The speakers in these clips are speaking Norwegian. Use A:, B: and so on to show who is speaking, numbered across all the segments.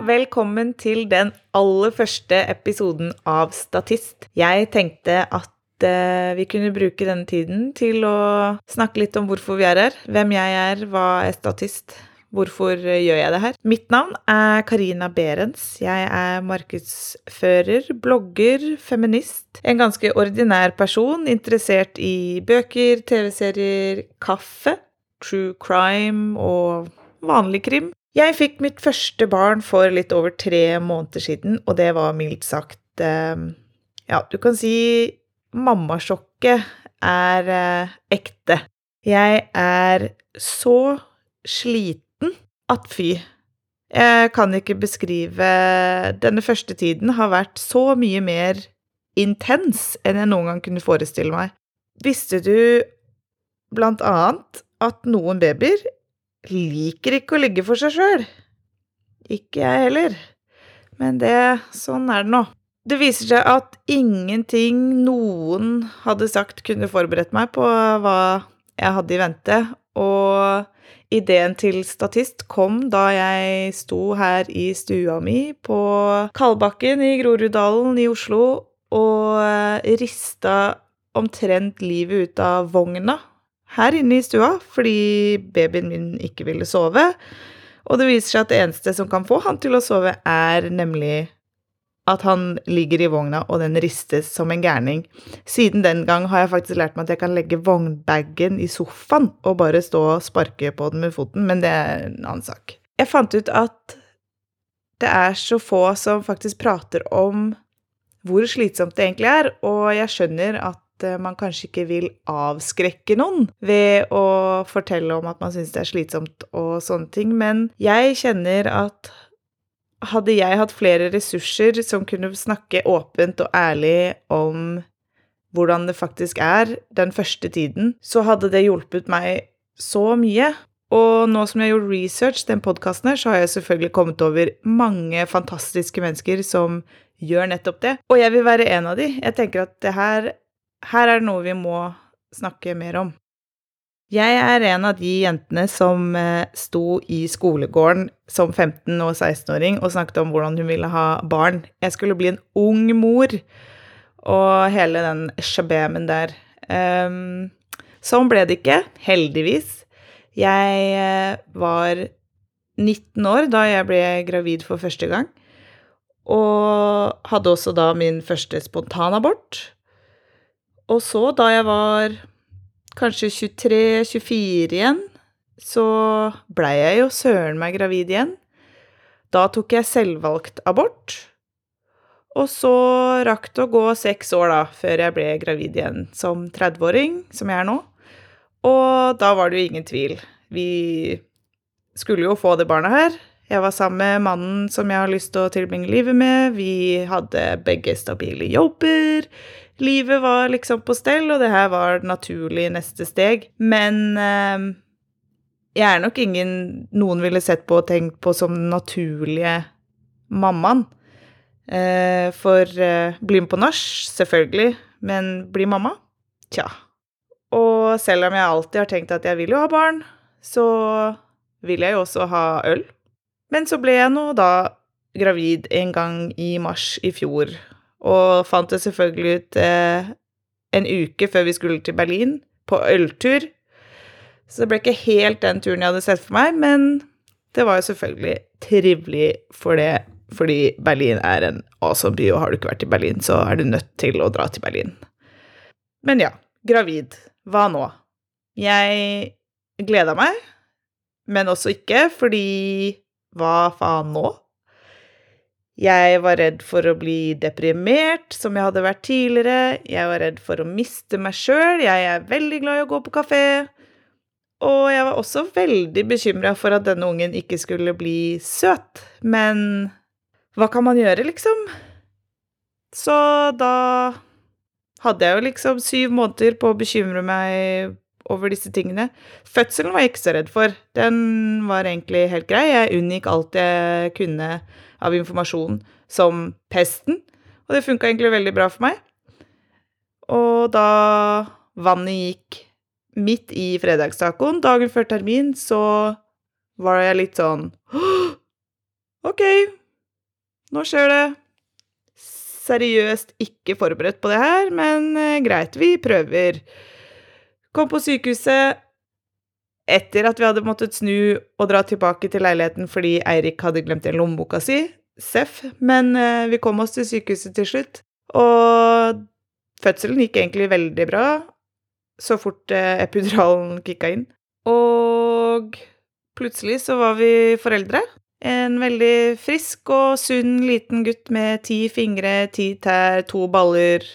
A: velkommen til den aller første episoden av Statist. Jeg tenkte at eh, vi kunne bruke denne tiden til å snakke litt om hvorfor vi er her, hvem jeg er, hva er statist, hvorfor gjør jeg det her. Mitt navn er Karina Berens. Jeg er markedsfører, blogger, feminist. En ganske ordinær person, interessert i bøker, TV-serier, kaffe, true crime og vanlig krim. Jeg fikk mitt første barn for litt over tre måneder siden, og det var mildt sagt eh, Ja, du kan si mammasjokket er eh, ekte. Jeg er så sliten at fy. Jeg kan ikke beskrive Denne første tiden har vært så mye mer intens enn jeg noen gang kunne forestille meg. Visste du blant annet at noen babyer liker ikke å ligge for seg sjøl. Ikke jeg heller. Men det Sånn er det nå. Det viser seg at ingenting noen hadde sagt, kunne forberedt meg på hva jeg hadde i vente, og ideen til statist kom da jeg sto her i stua mi på Kalbakken i Groruddalen i Oslo og rista omtrent livet ut av vogna her inne i stua fordi babyen min ikke ville sove. Og det viser seg at det eneste som kan få han til å sove, er nemlig at han ligger i vogna, og den ristes som en gærning. Siden den gang har jeg faktisk lært meg at jeg kan legge vognbagen i sofaen og bare stå og sparke på den med foten, men det er en annen sak. Jeg fant ut at det er så få som faktisk prater om hvor slitsomt det egentlig er, og jeg skjønner at Eh, man kanskje ikke vil avskrekke noen ved å fortelle om at man syns det er slitsomt og sånne ting, men jeg kjenner at hadde jeg hatt flere ressurser som kunne snakke åpent og ærlig om hvordan det faktisk er den første tiden, så hadde det hjulpet meg så mye. Og nå som jeg har gjort research den podkasten her, så har jeg selvfølgelig kommet over mange fantastiske mennesker som gjør nettopp det. Og jeg vil være en av de. Jeg tenker at det her her er det noe vi må snakke mer om. Jeg er en av de jentene som eh, sto i skolegården som 15- og 16-åring og snakket om hvordan hun ville ha barn. Jeg skulle bli en ung mor, og hele den shabemen der. Um, sånn ble det ikke, heldigvis. Jeg eh, var 19 år da jeg ble gravid for første gang, og hadde også da min første spontanabort. Og så, da jeg var kanskje 23-24 igjen, så blei jeg jo søren meg gravid igjen. Da tok jeg selvvalgt abort. Og så rakk det å gå seks år, da, før jeg ble gravid igjen som 30-åring, som jeg er nå. Og da var det jo ingen tvil. Vi skulle jo få det barnet her. Jeg var sammen med mannen som jeg har lyst til å tilbringe livet med. Vi hadde begge stabile jobber. Livet var liksom på stell, og det her var naturlig neste steg. Men eh, jeg er nok ingen noen ville sett på og tenkt på som den naturlige mammaen. Eh, for eh, bli på nach, selvfølgelig, men bli mamma? Tja. Og selv om jeg alltid har tenkt at jeg vil jo ha barn, så vil jeg jo også ha øl. Men så ble jeg nå da gravid en gang i mars i fjor, og fant det selvfølgelig ut eh, en uke før vi skulle til Berlin, på øltur. Så det ble ikke helt den turen jeg hadde sett for meg, men det var jo selvfølgelig trivelig for det, fordi Berlin er en awesome by, og har du ikke vært i Berlin, så er du nødt til å dra til Berlin. Men ja, gravid. Hva nå? Jeg gleda meg, men også ikke, fordi hva faen nå? Jeg var redd for å bli deprimert, som jeg hadde vært tidligere. Jeg var redd for å miste meg sjøl. Jeg er veldig glad i å gå på kafé. Og jeg var også veldig bekymra for at denne ungen ikke skulle bli søt. Men hva kan man gjøre, liksom? Så da hadde jeg jo liksom syv måneder på å bekymre meg over disse tingene. Fødselen var jeg ikke så redd for. Den var egentlig helt grei. Jeg unngikk alt jeg kunne av informasjon som pesten, og det funka egentlig veldig bra for meg. Og da vannet gikk midt i fredagstacoen, dagen før termin, så var jeg litt sånn OK, nå skjer det. Seriøst ikke forberedt på det her, men eh, greit, vi prøver. Kom på sykehuset etter at vi hadde måttet snu og dra tilbake til leiligheten fordi Eirik hadde glemt igjen lommeboka si. Seff. Men eh, vi kom oss til sykehuset til slutt. Og fødselen gikk egentlig veldig bra så fort eh, epiduralen kicka inn. Og plutselig så var vi foreldre. En veldig frisk og sunn liten gutt med ti fingre, ti tær, to baller,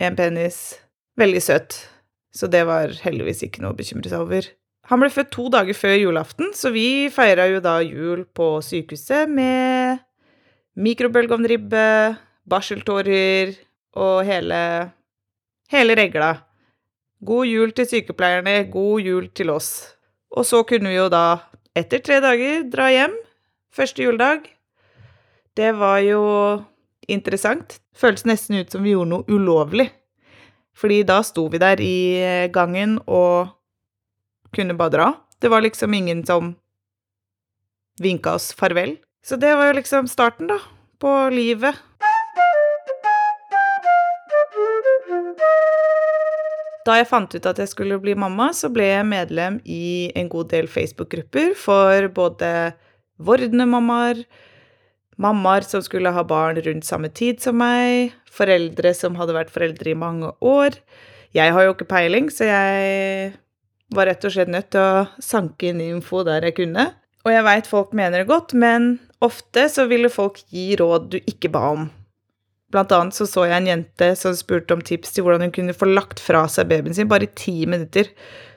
A: en penis. Veldig søt. Så det var heldigvis ikke noe å bekymre seg over. Han ble født to dager før julaften, så vi feira jo da jul på sykehuset med mikrobølgeovnribbe, barseltårer og hele hele regla. God jul til sykepleierne, god jul til oss. Og så kunne vi jo da, etter tre dager, dra hjem Første juledag. Det var jo interessant. Føltes nesten ut som vi gjorde noe ulovlig. Fordi da sto vi der i gangen og kunne bare dra. Det var liksom ingen som vinka oss farvel. Så det var jo liksom starten, da, på livet. Da jeg fant ut at jeg skulle bli mamma, så ble jeg medlem i en god del Facebook-grupper for både vordende mammaer, mammaer som skulle ha barn rundt samme tid som meg, foreldre som hadde vært foreldre i mange år. Jeg har jo ikke peiling, så jeg var rett og slett nødt til å sanke inn info der jeg kunne. Og jeg veit folk mener det godt, men ofte så ville folk gi råd du ikke ba om. Blant annet så, så jeg en jente som spurte om tips til hvordan hun kunne få lagt fra seg babyen sin bare i ti minutter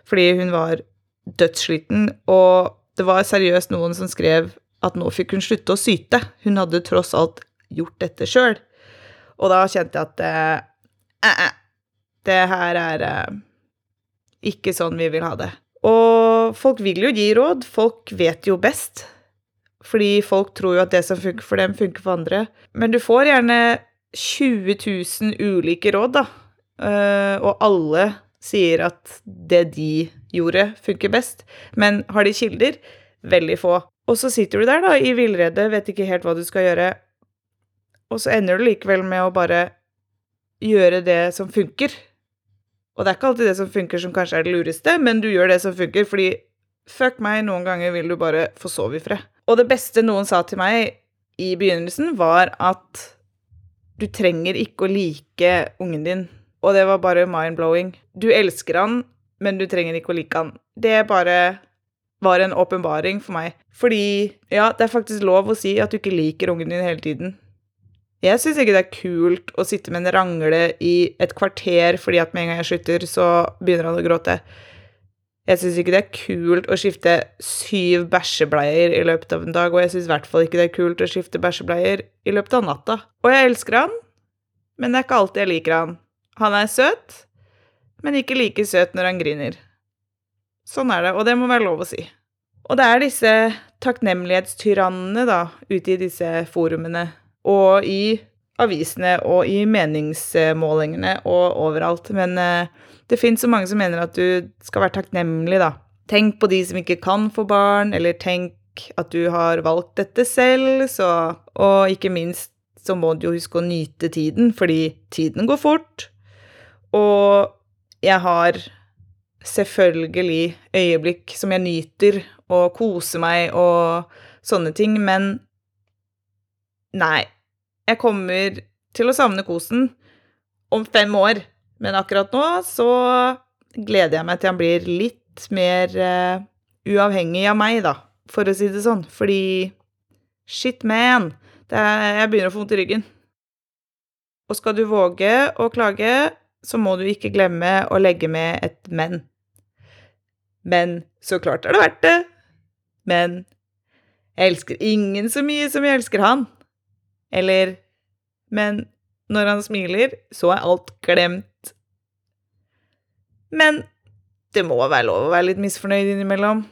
A: fordi hun var dødssliten, og det var seriøst noen som skrev at nå fikk hun slutte å syte. Hun hadde tross alt gjort dette sjøl. Og da kjente jeg at eh, eh, det her er eh, ikke sånn vi vil ha det. Og folk vil jo gi råd. Folk vet jo best. Fordi folk tror jo at det som funker for dem, funker for andre. Men du får gjerne 20 000 ulike råd, da. Uh, og alle sier at det de gjorde, funker best. Men har de kilder? Veldig få. Og så sitter du der, da, i villrede, vet ikke helt hva du skal gjøre. Og så ender du likevel med å bare gjøre det som funker. Og det er ikke alltid det som funker, som kanskje er det lureste, men du gjør det som funker, fordi fuck meg, noen ganger vil du bare få sove i fred. Og det beste noen sa til meg i begynnelsen, var at du trenger ikke å like ungen din og det var bare mind-blowing. Du elsker han, men du trenger ikke å like han. Det bare var en åpenbaring for meg. Fordi, ja, det er faktisk lov å si at du ikke liker ungen din hele tiden. Jeg syns ikke det er kult å sitte med en rangle i et kvarter fordi at med en gang jeg slutter, så begynner han å gråte. Jeg syns ikke det er kult å skifte syv bæsjebleier i løpet av en dag, og jeg syns i hvert fall ikke det er kult å skifte bæsjebleier i løpet av natta. Og jeg elsker han, men det er ikke alltid jeg liker han. Han er søt, men ikke like søt når han griner. Sånn er det, og det må være lov å si. Og det er disse takknemlighetstyrannene, da, ute i disse forumene, og i avisene og i meningsmålingene og overalt. Men eh, det fins så mange som mener at du skal være takknemlig, da. Tenk på de som ikke kan få barn, eller tenk at du har valgt dette selv, så Og ikke minst så må du jo huske å nyte tiden, fordi tiden går fort. Og jeg har selvfølgelig øyeblikk som jeg nyter og koser meg og sånne ting, men nei. Jeg kommer til å savne kosen om fem år, men akkurat nå så gleder jeg meg til han blir litt mer uh, uavhengig av meg, da, for å si det sånn. Fordi shit, man, er, jeg begynner å få vondt i ryggen. Og skal du våge å klage, så må du ikke glemme å legge med et men. Men så klart er det verdt det. Men jeg elsker ingen så mye som jeg elsker han. Eller Men når han smiler, så er alt glemt. Men det må være lov å være litt misfornøyd innimellom.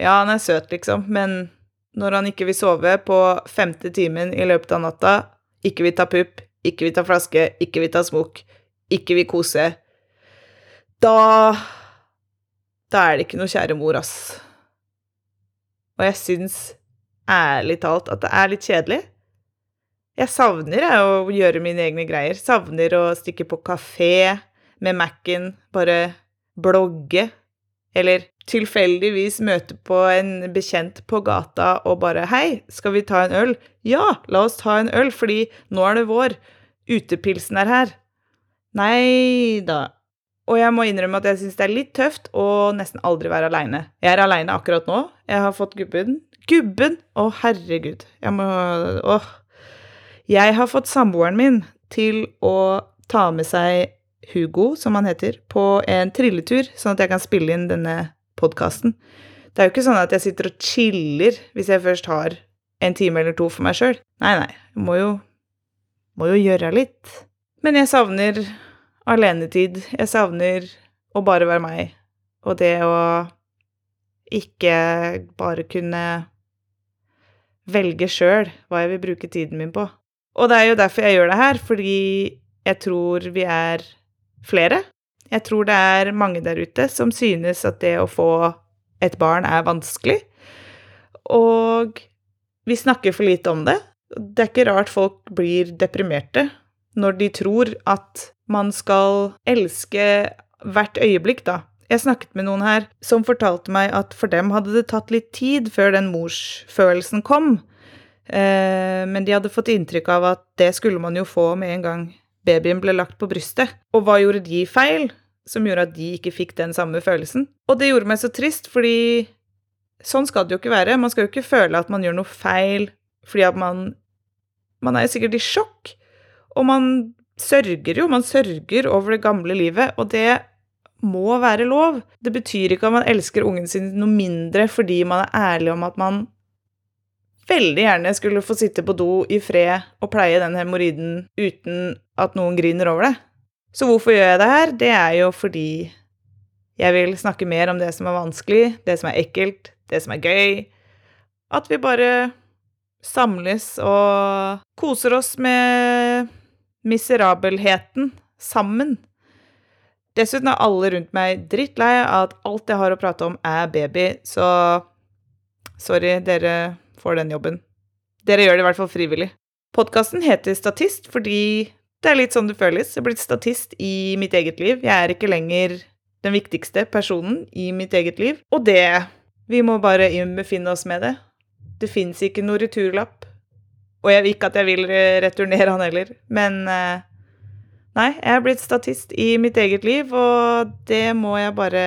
A: Ja, han er søt, liksom, men når han ikke vil sove på femte timen i løpet av natta, ikke vil ta pupp, ikke vil ta flaske, ikke vil ta smokk, ikke vil kose, da Da er det ikke noe kjære mor, ass. Og jeg syns ærlig talt at det er litt kjedelig. Jeg savner jeg, å gjøre mine egne greier. Savner å stikke på kafé med Mac-en, bare blogge. Eller tilfeldigvis møte på en bekjent på gata og bare 'Hei, skal vi ta en øl?' 'Ja, la oss ta en øl, fordi nå er det vår. Utepilsen er her.' Nei da. Og jeg må innrømme at jeg syns det er litt tøft å nesten aldri være aleine. Jeg er aleine akkurat nå. Jeg har fått gubben. Gubben! Å, herregud. Jeg må Åh. Jeg har fått samboeren min til å ta med seg Hugo, som han heter, på en trilletur, sånn at jeg kan spille inn denne podkasten. Det er jo ikke sånn at jeg sitter og chiller hvis jeg først har en time eller to for meg sjøl. Nei, nei. Jeg må jo, må jo gjøre litt. Men jeg savner alenetid. Jeg savner å bare være meg. Og det å ikke bare kunne velge sjøl hva jeg vil bruke tiden min på. Og det er jo derfor jeg gjør det her, fordi jeg tror vi er flere. Jeg tror det er mange der ute som synes at det å få et barn er vanskelig. Og vi snakker for lite om det. Det er ikke rart folk blir deprimerte når de tror at man skal elske hvert øyeblikk, da. Jeg snakket med noen her som fortalte meg at for dem hadde det tatt litt tid før den morsfølelsen kom. Eh, men de hadde fått inntrykk av at det skulle man jo få med en gang babyen ble lagt på brystet. Og hva gjorde de feil som gjorde at de ikke fikk den samme følelsen? Og det gjorde meg så trist, fordi sånn skal det jo ikke være. Man skal jo ikke føle at man gjør noe feil fordi at man Man er jo sikkert i sjokk, og man sørger jo. Man sørger over det gamle livet, og det må være lov. Det betyr ikke at man elsker ungen sin noe mindre fordi man er ærlig om at man veldig gjerne skulle få sitte på do i fred og pleie den hemoroiden uten at noen griner over det. Så hvorfor gjør jeg det her? Det er jo fordi jeg vil snakke mer om det som er vanskelig, det som er ekkelt, det som er gøy. At vi bare samles og koser oss med miserabelheten sammen. Dessuten er alle rundt meg drittlei av at alt jeg har å prate om, er baby, så sorry, dere får den jobben. Dere gjør det i hvert fall frivillig. Podkasten heter Statist fordi det er litt sånn det føles. Jeg er blitt statist i mitt eget liv. Jeg er ikke lenger den viktigste personen i mitt eget liv. Og det Vi må bare befinne oss med det. Det fins ikke noe returlapp. Og jeg vil ikke at jeg vil returnere han heller, men eh, Nei, jeg er blitt statist i mitt eget liv, og det må jeg bare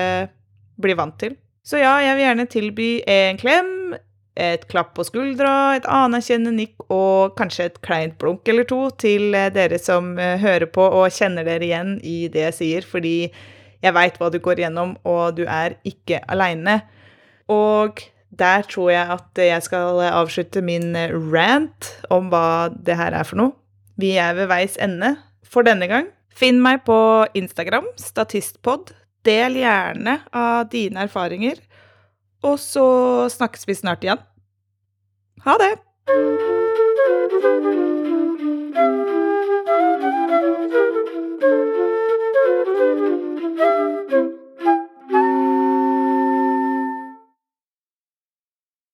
A: bli vant til. Så ja, jeg vil gjerne tilby en klem, et klapp på skuldra, et anerkjennende nikk og kanskje et kleint blunk eller to til eh, dere som eh, hører på og kjenner dere igjen i det jeg sier, fordi jeg veit hva du går igjennom, og du er ikke aleine. Og der tror jeg at jeg skal avslutte min rant om hva det her er for noe. Vi er ved veis ende for denne gang. Finn meg på Instagram, statistpod. Del gjerne av dine erfaringer. Og så snakkes vi snart igjen. Ha det! thank